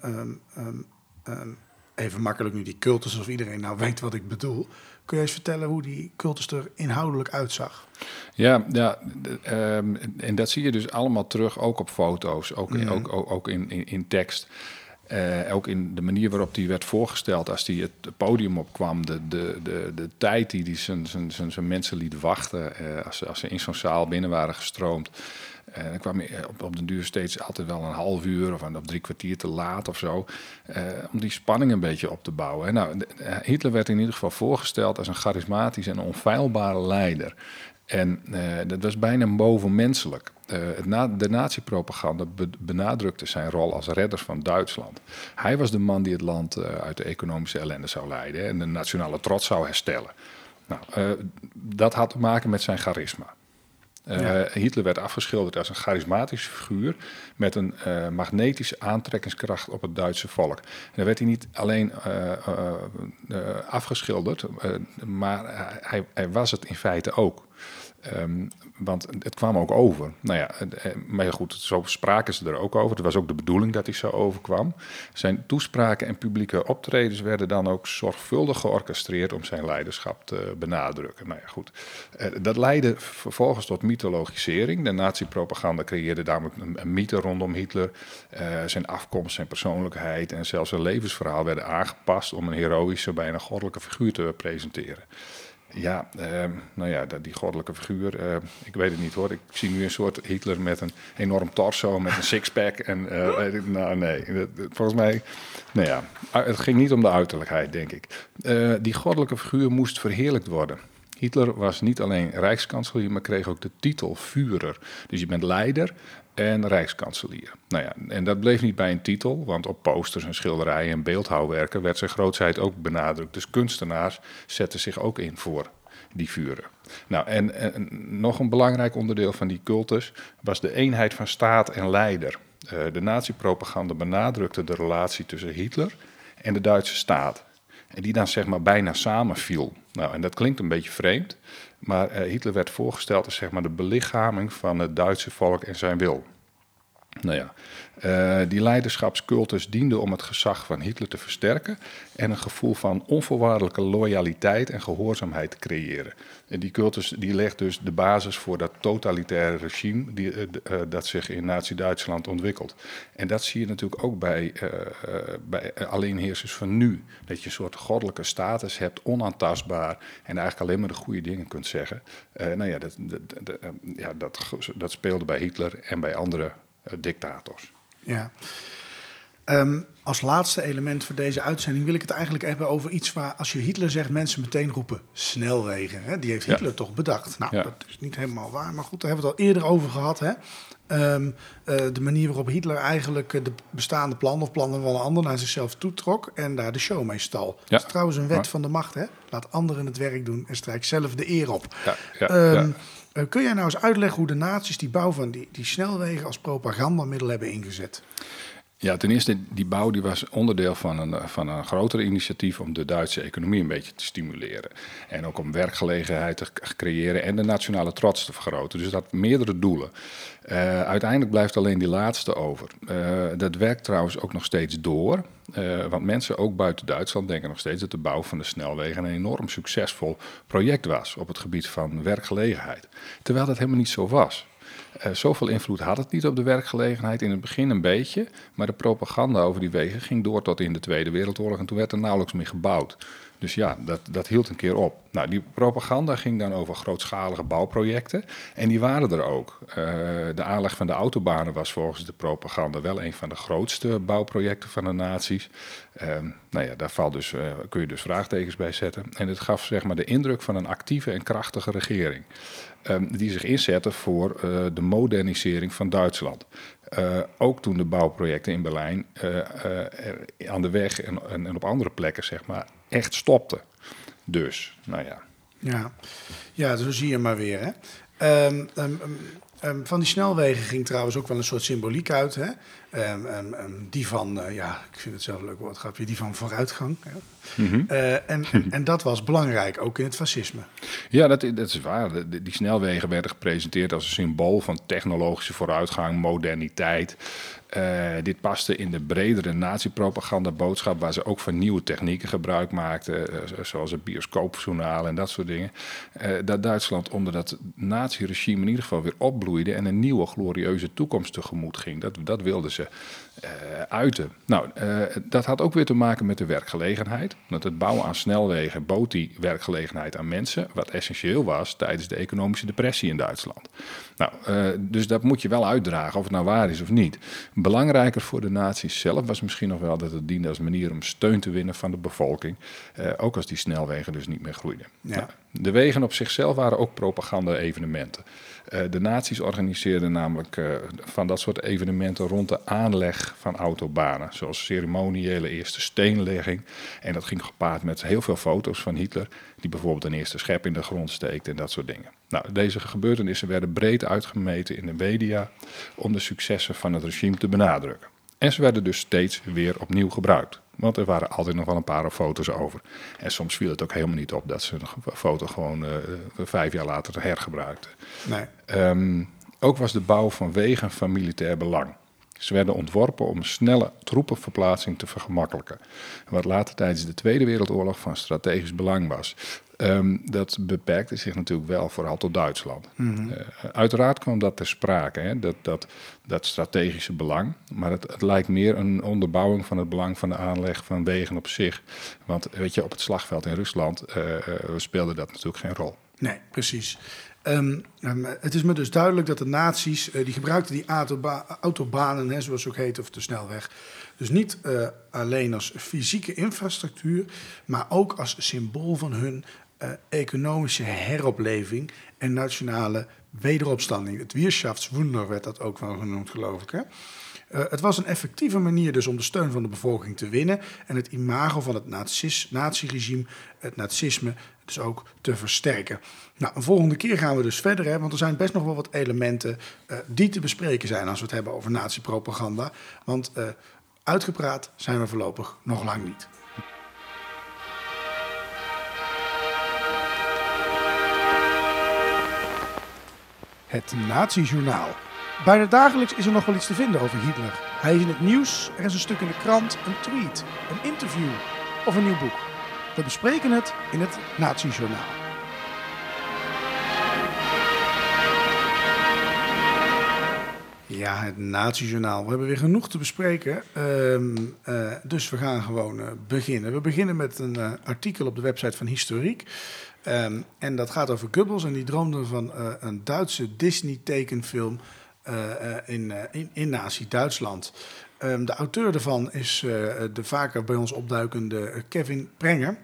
ehm, even makkelijk nu die cultus, alsof iedereen nou weet wat ik bedoel. Kun je eens vertellen hoe die cultus er inhoudelijk uitzag?
Ja, ja en dat zie je dus allemaal terug, ook op foto's, ook, ook, ook, ook in, in, in tekst. Eh, ook in de manier waarop die werd voorgesteld als die het podium opkwam. De, de, de, de tijd die hij zijn, zijn, zijn, zijn mensen liet wachten eh, als, als ze in zo'n zaal binnen waren gestroomd. En dan kwam hij op, op de duur steeds altijd wel een half uur of of drie kwartier te laat of zo. eh, om die spanning een beetje op te bouwen. En nou, eh, Hitler werd in ieder geval voorgesteld als een charismatisch en onfeilbare leider. En eh, dat was bijna bovenmenselijk. Eh, na, de nazi-propaganda be- benadrukte zijn rol als redder van Duitsland. Hij was de man die het land eh, uit de economische ellende zou leiden en de nationale trots zou herstellen. Nou, eh, dat had te maken met zijn charisma. Eh, Hitler werd afgeschilderd als een charismatische figuur met een eh, magnetische aantrekkingskracht op het Duitse volk. En dan werd hij niet alleen eh, afgeschilderd, maar hij, hij was het in feite ook. Ehm, want het kwam ook over. Nou ja, eh, maar ja, goed, zo spraken ze er ook over. Het was ook de bedoeling dat hij zo overkwam. Zijn toespraken en publieke optredens werden dan ook zorgvuldig georchestreerd om zijn leiderschap te benadrukken. Nou ja, goed. Eh, dat leidde vervolgens tot mythologisering. De nazi-propaganda creëerde namelijk een, mythe rondom Hitler. Zijn afkomst, zijn persoonlijkheid en zelfs zijn levensverhaal werden aangepast om een heroïsche, bijna goddelijke figuur te presenteren. Ja, ehm, nou ja, die goddelijke figuur, uh, ik weet het niet hoor. Ik zie nu een soort Hitler met een enorm torso, met een sixpack. En uh, nou nee, volgens mij, nou ja, het ging niet om de uiterlijkheid, denk ik. Uh, die goddelijke figuur moest verheerlijkt worden. Hitler was niet alleen rijkskanselier, maar kreeg ook de titel Führer. Dus je bent leider en rijkskanselier. Nou ja, en dat bleef niet bij een titel, want op posters en schilderijen en beeldhouwwerken werd zijn grootsheid ook benadrukt. Dus kunstenaars zetten zich ook in voor die vuren. Nou, en, nog een belangrijk onderdeel van die cultus was de eenheid van staat en leider. Uh, de nazi-propaganda benadrukte de relatie tussen Hitler en de Duitse staat. Die dan zeg maar bijna samenviel. Nou, en dat klinkt een beetje vreemd, maar uh, Hitler werd voorgesteld als zeg maar de belichaming van het Duitse volk en zijn wil. Nou ja, uh, die leiderschapscultus diende om het gezag van Hitler te versterken en een gevoel van onvoorwaardelijke loyaliteit en gehoorzaamheid te creëren. En die cultus die legt dus de basis voor dat totalitaire regime die, uh, uh, dat zich in Nazi-Duitsland ontwikkelt. En dat zie je natuurlijk ook bij, bij alleenheersers van nu. Dat je een soort goddelijke status hebt, onaantastbaar en eigenlijk alleen maar de goede dingen kunt zeggen. nou ja dat, dat, dat, dat speelde bij Hitler en bij andere dictators.
Ja. Um, als laatste element voor deze uitzending wil ik het eigenlijk hebben over iets waar, als je Hitler zegt, mensen meteen roepen snelwegen. Hè? Die heeft Hitler toch bedacht. Nou, ja. dat is niet helemaal waar, maar goed, daar hebben we het al eerder over gehad. Hè? Um, uh, de manier waarop Hitler eigenlijk de bestaande plannen of plannen van een ander naar zichzelf toetrok en daar de show mee stal. Ja. Dat is trouwens een wet van de macht. Hè? Laat anderen het werk doen en strijk zelf de eer op. Um, uh, kun jij nou eens uitleggen hoe de naties die bouw van die, die snelwegen als propagandamiddel hebben ingezet?
Ja, ten eerste, die bouw die was onderdeel van een, van een groter initiatief om de Duitse economie een beetje te stimuleren. En ook om werkgelegenheid te creëren en de nationale trots te vergroten. Dus dat had meerdere doelen. Uh, uiteindelijk blijft alleen die laatste over. Uh, dat werkt trouwens ook nog steeds door. Uh, want mensen ook buiten Duitsland denken nog steeds dat de bouw van de snelwegen een enorm succesvol project was op het gebied van werkgelegenheid. Terwijl dat helemaal niet zo was. Uh, zoveel invloed had het niet op de werkgelegenheid. In het begin een beetje, maar de propaganda over die wegen ging door tot in de Tweede Wereldoorlog en toen werd er nauwelijks meer gebouwd. Dus ja, dat, dat hield een keer op. Nou, die propaganda ging dan over grootschalige bouwprojecten. En die waren er ook. Uh, de aanleg van de autobanen was volgens de propaganda wel een van de grootste bouwprojecten van de naties. Uh, nou ja, daar valt dus, uh, kun je dus vraagtekens bij zetten. En het gaf zeg maar de indruk van een actieve en krachtige regering. Um, die zich inzette voor de modernisering van Duitsland. Uh, ook toen de bouwprojecten in Berlijn uh, aan de weg en, en, op andere plekken zeg maar, echt stopten. Dus, nou ja.
Ja, ja zo zie je maar weer. Hè? Um, um, um, van die snelwegen ging trouwens ook wel een soort symboliek uit. Hè? die van, uh, ja, ik vind het zelf een leuk woord, grapje, die van vooruitgang. Mm -hmm. uh, en, en dat was belangrijk, ook in het fascisme.
Ja, dat, dat is waar. Die snelwegen werden gepresenteerd als een symbool van technologische vooruitgang, moderniteit. Uh, dit paste in de bredere nazi-propaganda-boodschap, waar ze ook van nieuwe technieken gebruik maakten, uh, zoals het bioscoopjournaal en dat soort dingen. Uh, dat Duitsland onder dat nazi-regime in ieder geval weer opbloeide en een nieuwe glorieuze toekomst tegemoet ging. Dat, dat wilden ze uiten. Nou, dat had ook weer te maken met de werkgelegenheid. Dat het bouwen aan snelwegen bood die werkgelegenheid aan mensen, wat essentieel was tijdens de economische depressie in Duitsland. Nou, dus dat moet je wel uitdragen, of het nou waar is of niet. Belangrijker voor de naties zelf was misschien nog wel dat het diende als manier om steun te winnen van de bevolking. Uh, ook als die snelwegen dus niet meer groeiden. Ja. Nou, de wegen op zichzelf waren ook propaganda-evenementen. Uh, de naties organiseerden namelijk uh, van dat soort evenementen rond de aanleg van autobanen. Zoals ceremoniële eerste steenlegging. En dat ging gepaard met heel veel foto's van Hitler, die bijvoorbeeld een eerste schep in de grond steekt en dat soort dingen. Nou, deze gebeurtenissen werden breed uitgemeten in de media om de successen van het regime te benadrukken. En ze werden dus steeds weer opnieuw gebruikt. Want er waren altijd nog wel een paar foto's over. En soms viel het ook helemaal niet op dat ze een foto gewoon uh, vijf jaar later hergebruikten.
Nee.
Um, ook was de bouw van wegen van militair belang. Ze werden ontworpen om snelle troepenverplaatsing te vergemakkelijken. Wat later tijdens de Tweede Wereldoorlog van strategisch belang was. Um, dat beperkte zich natuurlijk wel vooral tot Duitsland.
Mhm.
uh, uiteraard kwam dat ter sprake, hè, dat, dat, dat strategische belang. Maar het, het, lijkt meer een onderbouwing van het belang van de aanleg van wegen op zich. Want weet je, op het slagveld in Rusland uh, speelde dat natuurlijk geen rol.
Nee, precies. Um, um, het is me dus duidelijk dat de nazi's, uh, die gebruikten die autoba autobanen, hè, zoals ze ook heet, of de snelweg, dus niet uh, alleen als fysieke infrastructuur, maar ook als symbool van hun uh, economische heropleving en nationale wederopstanding. Het Wirtschaftswunder werd dat ook wel genoemd, geloof ik. Hè? Uh, het was een effectieve manier dus om de steun van de bevolking te winnen en het imago van het nazi-regime, het nazisme, dus ook te versterken. Nou, een volgende keer gaan we dus verder, hè, want er zijn best nog wel wat elementen uh, die te bespreken zijn als we het hebben over nazi-propaganda. Want uitgepraat zijn we voorlopig nog lang niet. Het Nazi-journaal. Bijna dagelijks is er nog wel iets te vinden over Hitler. Hij is in het nieuws, er is een stuk in de krant, een tweet, een interview of een nieuw boek. We bespreken het in het Nazi-journaal. Ja, het Nazi-journaal. We hebben weer genoeg te bespreken. Um, uh, dus we gaan gewoon uh, beginnen. We beginnen met een uh, artikel op de website van Historiek. Um, en dat gaat over Goebbels. En die droomde van een Duitse Disney-tekenfilm in, in, in Nazi-Duitsland. Um, de auteur daarvan is de vaker bij ons opduikende Kevin Prenger.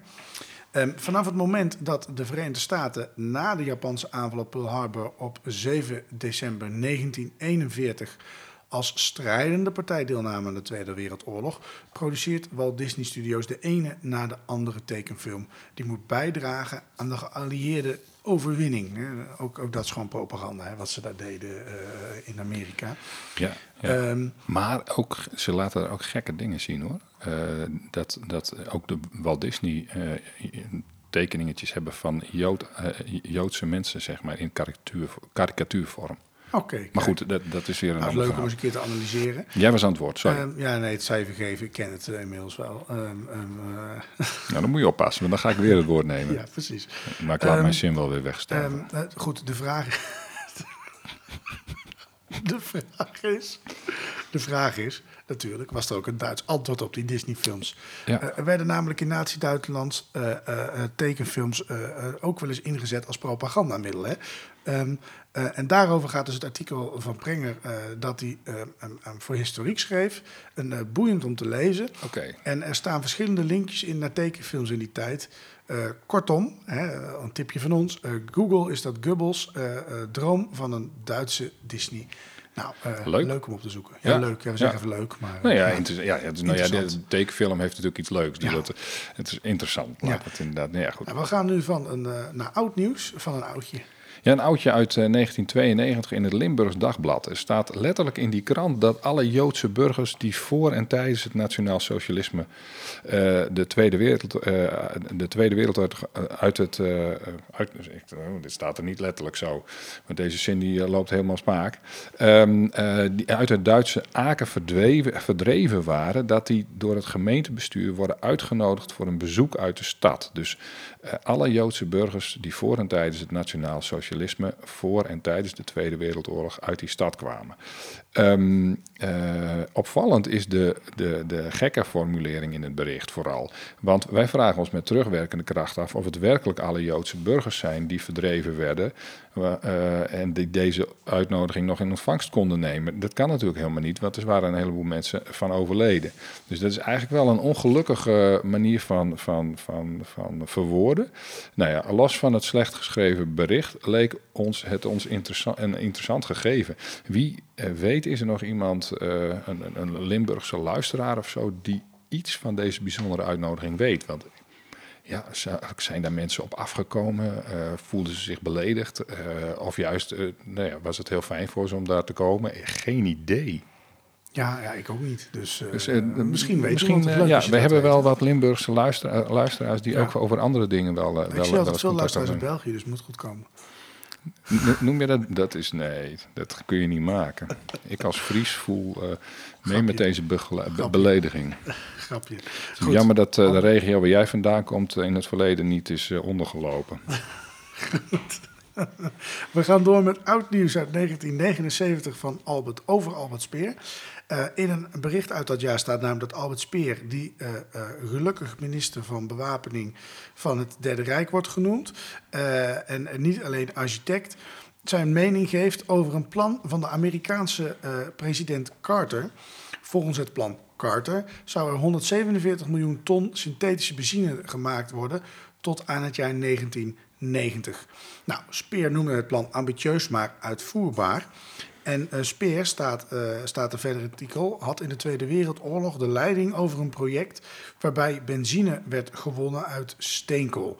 Um, vanaf het moment dat de Verenigde Staten na de Japanse aanval op Pearl Harbor op 7 december 1941 als strijdende partij deelnamen aan de Tweede Wereldoorlog, produceert Walt Disney Studios de ene na de andere tekenfilm. Die moet bijdragen aan de geallieerde overwinning. Ook, ook dat is gewoon propaganda, hè, wat ze daar deden uh, in Amerika.
Ja, ja. Um, maar ook, ze laten er ook gekke dingen zien hoor. Uh, dat, dat ook de Walt Disney uh, tekeningetjes hebben van Jood, Joodse mensen, zeg maar, in karikatuur, karikatuurvorm.
Oké. Okay,
maar goed, dat, dat is weer een
nou,
ander
leuk
verhaal.
om eens een keer te analyseren.
Jij was aan het woord, sorry.
Um, ja, nee, het cijfer geven, ik ken het uh, inmiddels wel. Um, um, uh...
Nou, dan moet je oppassen, want dan ga ik weer het woord nemen.
ja, precies.
Maar ik laat mijn zin wel weer wegstellen.
Uh, goed, de vraag... de vraag is... De vraag is, natuurlijk, was er ook een Duits antwoord op die Disney-films.
Ja.
Er werden namelijk in Nazi-Duitsland tekenfilms ook wel eens ingezet als propagandamiddel. Hè? Um, en daarover gaat dus het artikel van Prenger dat hij um, voor historiek schreef. Een boeiend om te lezen.
Okay.
En er staan verschillende linkjes in naar tekenfilms in die tijd. kortom, hè, een tipje van ons. Google is dat Goebbels droom van een Duitse Disney. Nou, uh, leuk. leuk om op te zoeken. Ja, ja. leuk. Ja, we zeggen ja. even leuk, maar...
Nou ja, ja, ja, het is, nou ja de tekenfilm heeft natuurlijk iets leuks. Dus dat, het is interessant. Laat het inderdaad, nou ja, goed.
Nou, we gaan nu van een, uh, naar oud nieuws, van een oudje.
Ja, een oudje uit uh, 1992 in het Limburgs Dagblad. Er staat letterlijk in die krant dat alle Joodse burgers die voor en tijdens het nationaal socialisme uh, de, Tweede Wereld, uh, de Tweede Wereldoorlog uit het. uit, oh, dit staat er niet letterlijk zo, maar deze zin die loopt helemaal spaak. Um, die uit het Duitse Aken verdreven, verdreven waren, dat die door het gemeentebestuur worden uitgenodigd voor een bezoek uit de stad. Dus alle Joodse burgers die voor en tijdens het nationaal socialisme voor en tijdens de Tweede Wereldoorlog uit die stad kwamen. Um, uh, opvallend is de, de, de gekke formulering in het bericht vooral. Want wij vragen ons met terugwerkende kracht af of het werkelijk alle Joodse burgers zijn die verdreven werden uh, en die deze uitnodiging nog in ontvangst konden nemen. Dat kan natuurlijk helemaal niet, want er waren een heleboel mensen van overleden. Dus dat is eigenlijk wel een ongelukkige manier van, van, van, van verwoorden. Nou ja, los van het slecht geschreven bericht leek ons het ons interessant, een interessant gegeven. Wie uh, weet is er nog iemand, uh, een, een Limburgse luisteraar of zo, die iets van deze bijzondere uitnodiging weet? Want ja, zijn daar mensen op afgekomen? Uh, voelden ze zich beledigd? Of juist nou ja, was het heel fijn voor ze om daar te komen? Geen idee.
Ja, ja, ik ook niet. Dus, uh,
Dus, eh,
misschien weet
misschien, eh,
leuk
ja, we hebben
weet.
wel wat Limburgse luistera- luisteraars die
Ja.
ook over andere dingen wel, eh,
Ik
wel,
zie
wel
altijd veel luisteraars in. België, dus het moet goed komen.
No- Noem je dat? Dat is nee, dat kun je niet maken. Ik als Fries voel eh, mee met deze
Grapje.
belediging.
Grapje. Goed.
Jammer dat eh, de regio waar jij vandaan komt eh, in het verleden niet is eh, ondergelopen.
We gaan door met oud nieuws uit 1979 van Albert over Albert Speer. Eh, in een bericht uit dat jaar staat namelijk dat Albert Speer, die eh, eh, gelukkig minister van Bewapening van het Derde Rijk wordt genoemd, en, en niet alleen architect, zijn mening geeft over een plan van de Amerikaanse president Carter. Volgens het plan Carter zou er 147 miljoen ton synthetische benzine gemaakt worden tot aan het jaar 1990. Nou, Speer noemde het plan ambitieus, maar uitvoerbaar. En eh, Speer, staat, eh, staat er verder in artikel, had in de Tweede Wereldoorlog de leiding over een project waarbij benzine werd gewonnen uit steenkool.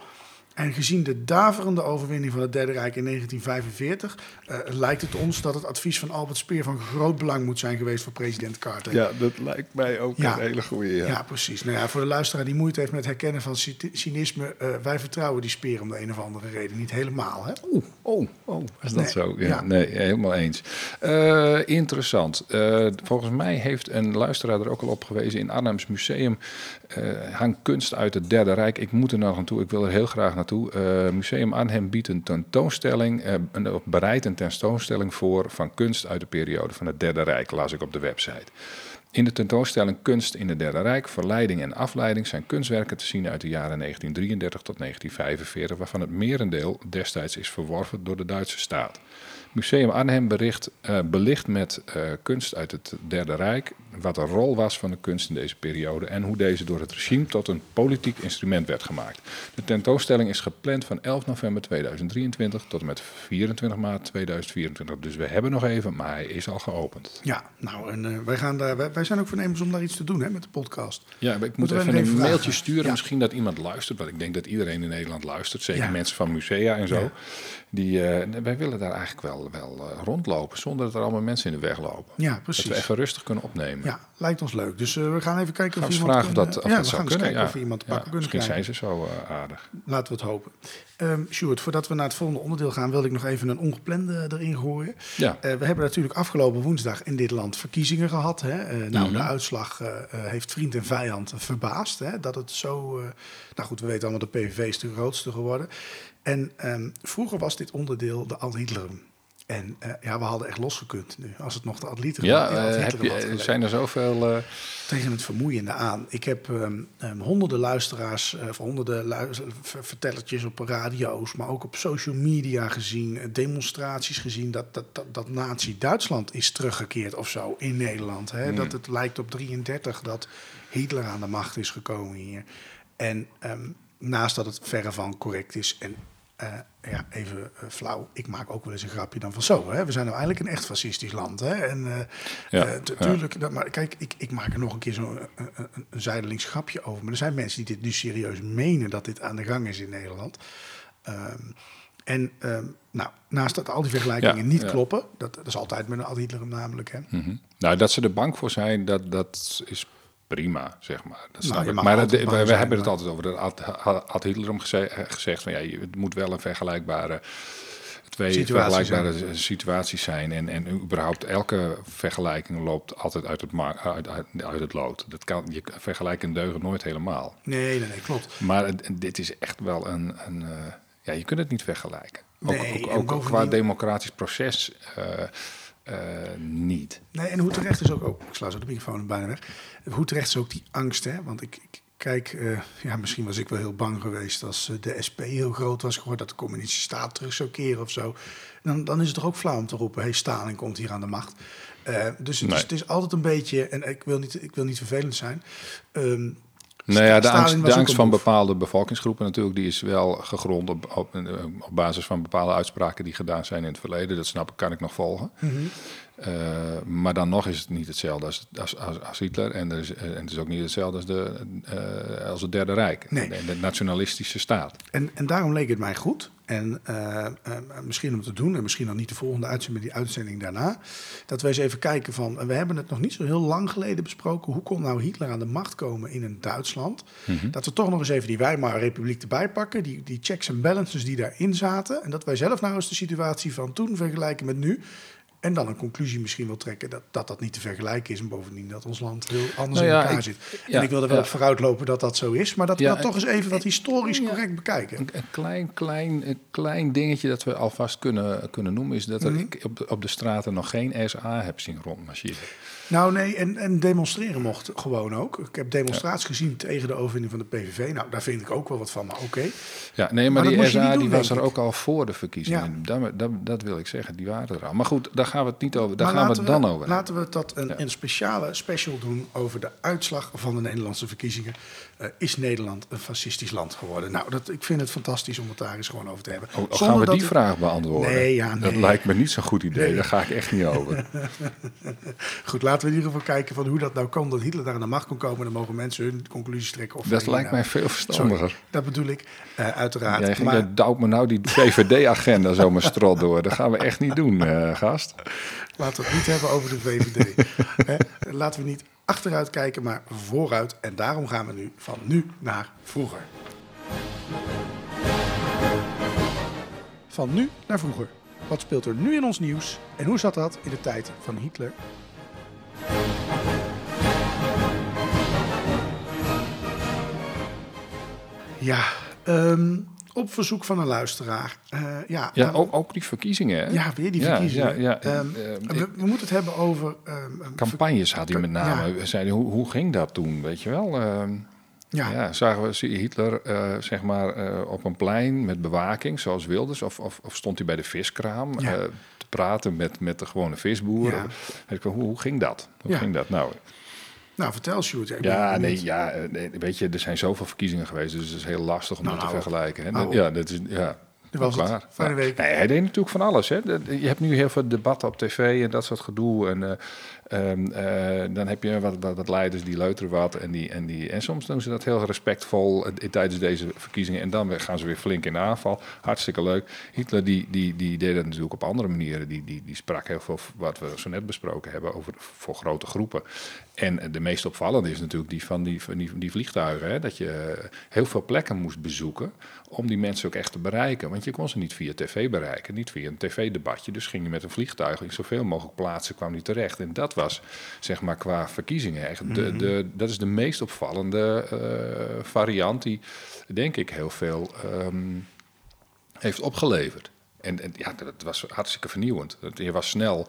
En gezien de daverende overwinning van het Derde Rijk in 1945, eh, lijkt het ons dat het advies van Albert Speer van groot belang moet zijn geweest voor president Carter.
Ja, dat lijkt mij ook
Ja.
een hele goede.
Ja,
Ja.
precies. Nou ja, voor de luisteraar die moeite heeft met herkennen van cy- cynisme, eh, wij vertrouwen die Speer om de een of andere reden niet helemaal. Hè?
Oeh, oh, oh, is dat
Nee,
zo? Ja,
ja.
Nee, helemaal eens. Eh, interessant. Volgens mij heeft een luisteraar er ook al op gewezen. In Arnhems Museum hangt kunst uit het Derde Rijk. Ik moet er nog naartoe, ik wil er heel graag naartoe. Eh, Museum Arnhem biedt een tentoonstelling, of bereidt een tentoonstelling voor van kunst uit de periode van het Derde Rijk, las ik op de website. In de tentoonstelling Kunst in het Derde Rijk, Verleiding en Afleiding zijn kunstwerken te zien uit de jaren 1933 tot 1945, waarvan het merendeel destijds is verworven door de Duitse staat. Museum Arnhem bericht, eh, belicht met eh, kunst uit het Derde Rijk wat de rol was van de kunst in deze periode en hoe deze door het regime tot een politiek instrument werd gemaakt. De tentoonstelling is gepland van 11 november 2023 tot en met 24 maart 2024. Dus we hebben nog even, maar hij is al geopend.
Ja, nou, en eh, wij, gaan daar, wij, wij zijn ook voornemens om daar iets te doen hè, met de podcast.
Ja, ik moet even een mailtje
vragen?
sturen.
Ja.
Misschien dat iemand luistert. Want ik denk dat iedereen in Nederland luistert. Zeker
Ja.
mensen van musea en zo.
Ja.
Die, eh, wij willen daar eigenlijk wel, wel eh, rondlopen. Zonder dat er allemaal mensen in de weg lopen.
Ja,
Dat
precies.
we even rustig kunnen opnemen.
Ja, lijkt ons leuk. Dus eh, we gaan even kijken
Gaan
of iemand
vragen of
kunnen-
dat, of
ja,
dat
we
zou
gaan
kunnen.
kijken
Ja.
of iemand te
Ja,
pakken kunnen
misschien
krijgen.
zijn ze zo aardig.
Laten we het hopen. Ehm Sjoerd, voordat we naar het volgende onderdeel gaan, wilde ik nog even een ongeplande erin gooien.
Ja.
We hebben natuurlijk afgelopen woensdag in dit land verkiezingen gehad. Hè? Nou,
Mhm.
de uitslag eh, eh, heeft vriend en vijand verbaasd. Hè? Dat het zo. nou goed, we weten allemaal de PVV is de grootste geworden. En ehm, vroeger was dit onderdeel de Ad-Hitlerum. En eh, ja, we hadden echt losgekund nu. Als het nog de Ad-Hitlerum
Ja,
de
eh, heb je, zijn er zoveel... eh,
tegen het vermoeiende aan. Ik heb ehm, ehm, honderden luisteraars, of honderden lu- ver- vertellertjes op radio's, maar ook op social media gezien, demonstraties gezien, dat, dat, dat, dat Nazi-Duitsland is teruggekeerd of zo in Nederland. Hè? Dat het lijkt op 33 dat Hitler aan de macht is gekomen hier. En naast dat het verre van correct is en eh, ja, even eh, flauw. Ik maak ook wel eens een grapje dan van zo. Hè? We zijn nou eigenlijk een echt fascistisch land. Hè? En eh,
Ja,
dat, maar kijk, ik, ik maak er nog een keer zo'n een, zijdelings grapje over. Maar er zijn mensen die dit nu serieus menen dat dit aan de gang is in Nederland. Ehm, en ehm, nou, naast dat al die vergelijkingen
Ja,
niet kloppen, dat, dat is altijd met een Ad Hitler namelijk. Hè?
mhm. Nou, dat ze er bang voor zijn, dat, dat is prima, zeg maar. Dat
Nou,
Maar dat-
altijd
we,
zijn,
hebben het
maar-
altijd over. Dat had, Hitler geze- eh, gezegd van ja, het moet wel een vergelijkbare twee
Situaties
vergelijkbare situaties zijn. En, en überhaupt elke vergelijking loopt altijd uit het, uit, uit, uit het lood. Dat kan, je vergelijken deugen nooit helemaal.
Nee, nee, nee, klopt.
Maar het- dit is echt wel een. een eh, ja, je kunt het niet vergelijken. Ook,
Nee,
ook, ook qua democratisch proces eh, eh, niet.
Nee, en hoe terecht is ook, oh, ik sla zo de microfoon bijna weg. Hoe terecht is ook die angst, hè? Want ik, ik kijk, eh, ja, misschien was ik wel heel bang geweest als eh, de SP heel groot was geworden, dat de communistische staat terug zou keren of zo. Dan, dan is het toch ook flauw om te roepen, hey, Stalin komt hier aan de macht. Dus het,
Nee.
is, het is altijd een beetje, en ik wil niet, ik wil niet vervelend zijn. ehm,
Nou ja, de angst, de angst van bepaalde bevolkingsgroepen natuurlijk, die is wel gegrond op, op, op basis van bepaalde uitspraken die gedaan zijn in het verleden. Dat snap ik, kan ik nog volgen.
Mhm.
Eh, maar dan nog is het niet hetzelfde als, als, als, als Hitler. En, er is, eh, en het is ook niet hetzelfde als, de, eh, als het Derde Rijk.
Nee.
De, de nationalistische staat.
En, en daarom leek het mij goed. En misschien om te doen, en misschien dan niet de volgende uitzending, maar die uitzending daarna. Dat we eens even kijken van. We hebben het nog niet zo heel lang geleden besproken. Hoe kon nou Hitler aan de macht komen in een Duitsland? Dat we toch nog eens even die Weimar Republiek erbij pakken. Die, die checks en balances die daarin zaten. En dat wij zelf nou eens de situatie van toen vergelijken met nu. En dan een conclusie misschien wel trekken dat, dat dat niet te vergelijken is. En bovendien dat ons land heel anders
Nou ja,
in elkaar
ik-
zit.
ja,
en ik wil er wel
ja.
op vooruit lopen dat dat zo is. Maar dat we dat toch eens even wat historisch correct bekijken.
Een, een klein, klein, een klein dingetje dat we alvast kunnen, kunnen noemen... is dat er, ik op, de, op de straten nog geen SA heb zien rondmarcheren.
Nou nee, en, en demonstreren mocht gewoon ook. Ik heb demonstraties gezien tegen de overwinning van de PVV. Nou, daar vind ik ook wel wat van, maar oké.
Ja, nee, maar,
Maar dat
die SA
doen,
die was er ook al voor de verkiezingen. Dat, dat, dat wil ik zeggen, die waren er al. Maar goed, daar gaan we het niet over. Daar
Maar
gaan we het dan over.
Laten we dat een,
Ja.
een speciale special doen over de uitslag van de Nederlandse verkiezingen. Eh, is Nederland een fascistisch land geworden? Nou, dat, ik vind het fantastisch om het daar eens gewoon over te hebben.
Oh, gaan we
dat
die vraag beantwoorden?
Nee, ja,
Dat
nee.
lijkt me niet zo'n goed idee.
Nee.
Daar ga ik echt niet over.
Goed, laten we in ieder geval kijken van hoe dat nou kan dat Hitler daar aan de macht kon komen. Dan mogen mensen hun conclusies trekken. Of
Dat lijkt
nou-
mij veel
Sorry,
verstandiger.
dat bedoel ik, eh, uiteraard.
Jij,
maar
jij duwt me nou die VVD-agenda zo mijn strot door. Dat gaan we echt niet doen, eh, gast.
laten we het niet hebben over de VVD. Hè? Laten we niet achteruit kijken, maar vooruit. En daarom gaan we nu van nu naar vroeger. Van nu naar vroeger. Wat speelt er nu in ons nieuws en hoe zat dat in de tijd van Hitler? Ja, ehm, op verzoek van een luisteraar. Eh, ja,
ook, ook die verkiezingen. Hè?
ja, weer die verkiezingen.
ja, ja.
Ehm,
Ehm,
we, we moeten het hebben over...
Campagnes had hij met name. Zeiden, hoe, hoe ging dat toen, weet je wel?
Ja.
ja. zagen we Hitler eh, zeg maar, eh, op een plein met bewaking, zoals Wilders? Of, of, of stond hij bij de viskraam
Ja.
Praten met, met de gewone visboeren?
Ja.
Ik hoe, hoe ging dat? Hoe
Ja.
ging dat nou?
Nou, vertel Sjoerd.
Ja, nee, ja, eh, nee, weet je, er zijn zoveel verkiezingen geweest, dus het is heel lastig om
Nou,
dat te
nou,
vergelijken. Hè?
nou,
ja, dat is, ja,
Dit was het.
klaar.
Fijne week.
Nee, hij deed natuurlijk van alles. Hè? Dat- Je hebt nu heel veel debatten op tv en dat soort gedoe. En eh, ehm, eh, dan heb je wat, wat, wat leiders die leuteren wat. En, die, en, die, en soms doen ze dat heel respectvol eh, tijdens deze verkiezingen. En dan gaan ze weer flink in de aanval. Hartstikke leuk. Hitler die, die, die deed dat natuurlijk op andere manieren. Die, die, die sprak heel veel, wat we zo net besproken hebben, over voor grote groepen. En de meest opvallende is natuurlijk die van die, van die, die vliegtuigen. Hè? Dat je heel veel plekken moest bezoeken om die mensen ook echt te bereiken. Want je kon ze niet via tv bereiken, niet via een tv-debatje. Dus ging je met een vliegtuig in zoveel mogelijk plaatsen kwam die terecht. En dat was, zeg maar, qua verkiezingen echt. De, de, dat is de meest opvallende eh, variant die, denk ik, heel veel ehm, heeft opgeleverd. En, en ja, dat was hartstikke vernieuwend. Je was snel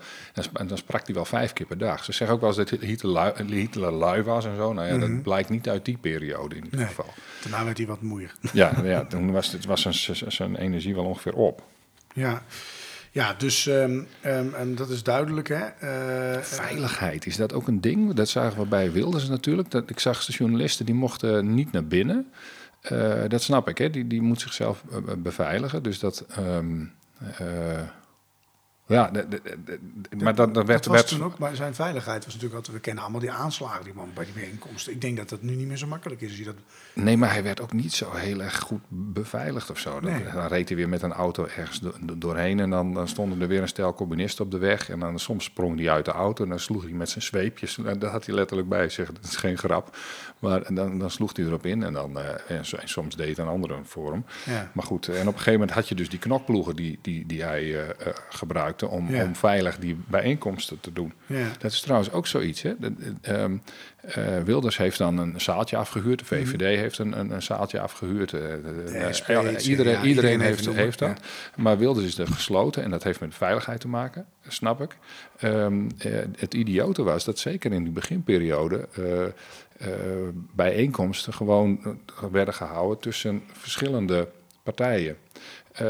en dan sprak hij wel vijf keer per dag. Ze zeggen ook wel eens dat Hitler lui, Hitler lui was en zo. Nou ja, dat blijkt niet uit die periode in ieder
Nee.
geval.
Daarna werd hij wat moeier.
Ja, ja toen was, het, was zijn, zijn- zijn energie wel ongeveer op.
Ja, ja dus ehm, ehm, en dat is duidelijk, hè? Eh,
Veiligheid, is dat ook een ding? Dat zagen we bij Wilders natuurlijk. Dat, ik zag de journalisten die mochten niet naar binnen. Eh, dat snap ik, hè? Die, die moet zichzelf eh, beveiligen. Dus dat. ehm, eh, ja, de- de- de- de- maar dat, dat werd.
dat was toen ook, maar zijn veiligheid was natuurlijk altijd, we kennen allemaal die aanslagen die man bij die bijeenkomsten. Ik denk dat dat nu niet meer zo makkelijk is. Dat,
Nee, maar hij werd ook niet zo heel erg goed beveiligd of zo. Dan,
Nee.
dan reed hij weer met een auto ergens do- do- doorheen en dan, dan stonden er weer een stel communisten op de weg. En dan soms sprong hij uit de auto en dan sloeg hij met zijn zweepjes. En dat had hij letterlijk bij zich, dat is geen grap. Maar en dan, dan sloeg hij erop in en, dan, eh, en, so- en soms deed een andere voor hem.
Ja.
Maar goed, en op een gegeven moment had je dus die knokploegen die, die, die hij eh, eh, gebruikte om,
Ja.
om veilig die bijeenkomsten te doen.
Ja.
Dat is trouwens ook zoiets. Hè? Eh, ehm, eh, Wilders heeft dan een zaaltje afgehuurd. De VVD heeft een, een, een zaaltje afgehuurd. eh, de- iedereen,
iedereen
iedereen
heeft
dat. Maar Wilders is er gesloten en dat heeft met veiligheid te maken. Snap ik. Ehm, eh, het idiote was dat zeker in die beginperiode... bijeenkomsten gewoon werden gehouden tussen verschillende partijen.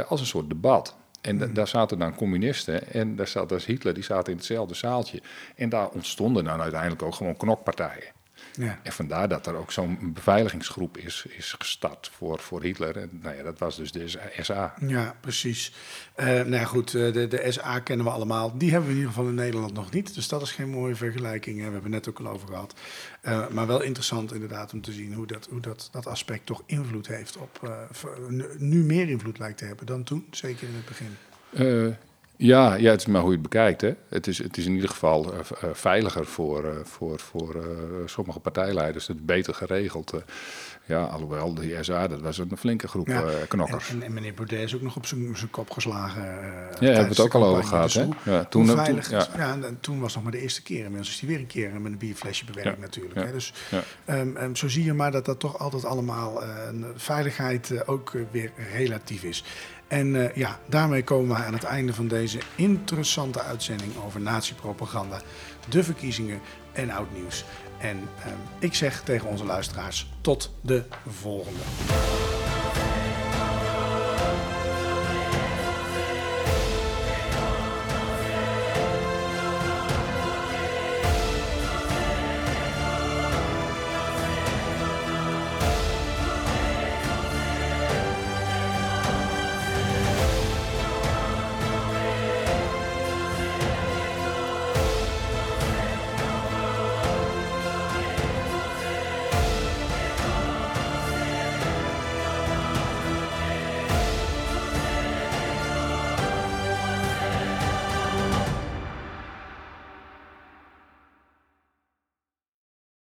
Als een soort debat. En da- daar zaten dan communisten en daar zat dus Hitler, die zaten in hetzelfde zaaltje. En daar ontstonden dan uiteindelijk ook gewoon knokpartijen.
Ja.
En vandaar dat er ook zo'n beveiligingsgroep is, is gestart voor, voor Hitler. En nou ja, dat was dus de SA.
Ja, precies. Uh, nou ja, goed, uh, de, de SA kennen we allemaal. Die hebben we in ieder geval in Nederland nog niet. Dus dat is geen mooie vergelijking. Hè. We hebben het net ook al over gehad. Uh, maar wel interessant inderdaad om te zien hoe dat, hoe dat, dat aspect toch invloed heeft op... nu meer invloed lijkt te hebben dan toen, zeker in het begin.
Ja, ja, het is maar hoe je het bekijkt. Hè. Het, is, het is in ieder geval uh, veiliger voor, uh, voor, voor uh, sommige partijleiders. Het is beter geregeld. ja, alhoewel, de SA, dat was een flinke groep ja, knokkers.
En, en, meneer Baudet is ook nog op zijn kop geslagen.
ja, hebben we het ook al over gehad. Hè?
Ja, toen, toen, veilig, toen, ja. ja en toen was nog maar de eerste keer. Inmiddels is hij weer een keer met een bierflesje bewerkt natuurlijk. Hè. Dus um, um, zo zie je maar dat dat toch altijd allemaal veiligheid ook weer relatief is. En uh, ja, daarmee komen we aan het einde van deze interessante uitzending over nazi-propaganda, de verkiezingen en oud nieuws. En uh, ik zeg tegen onze luisteraars tot de volgende.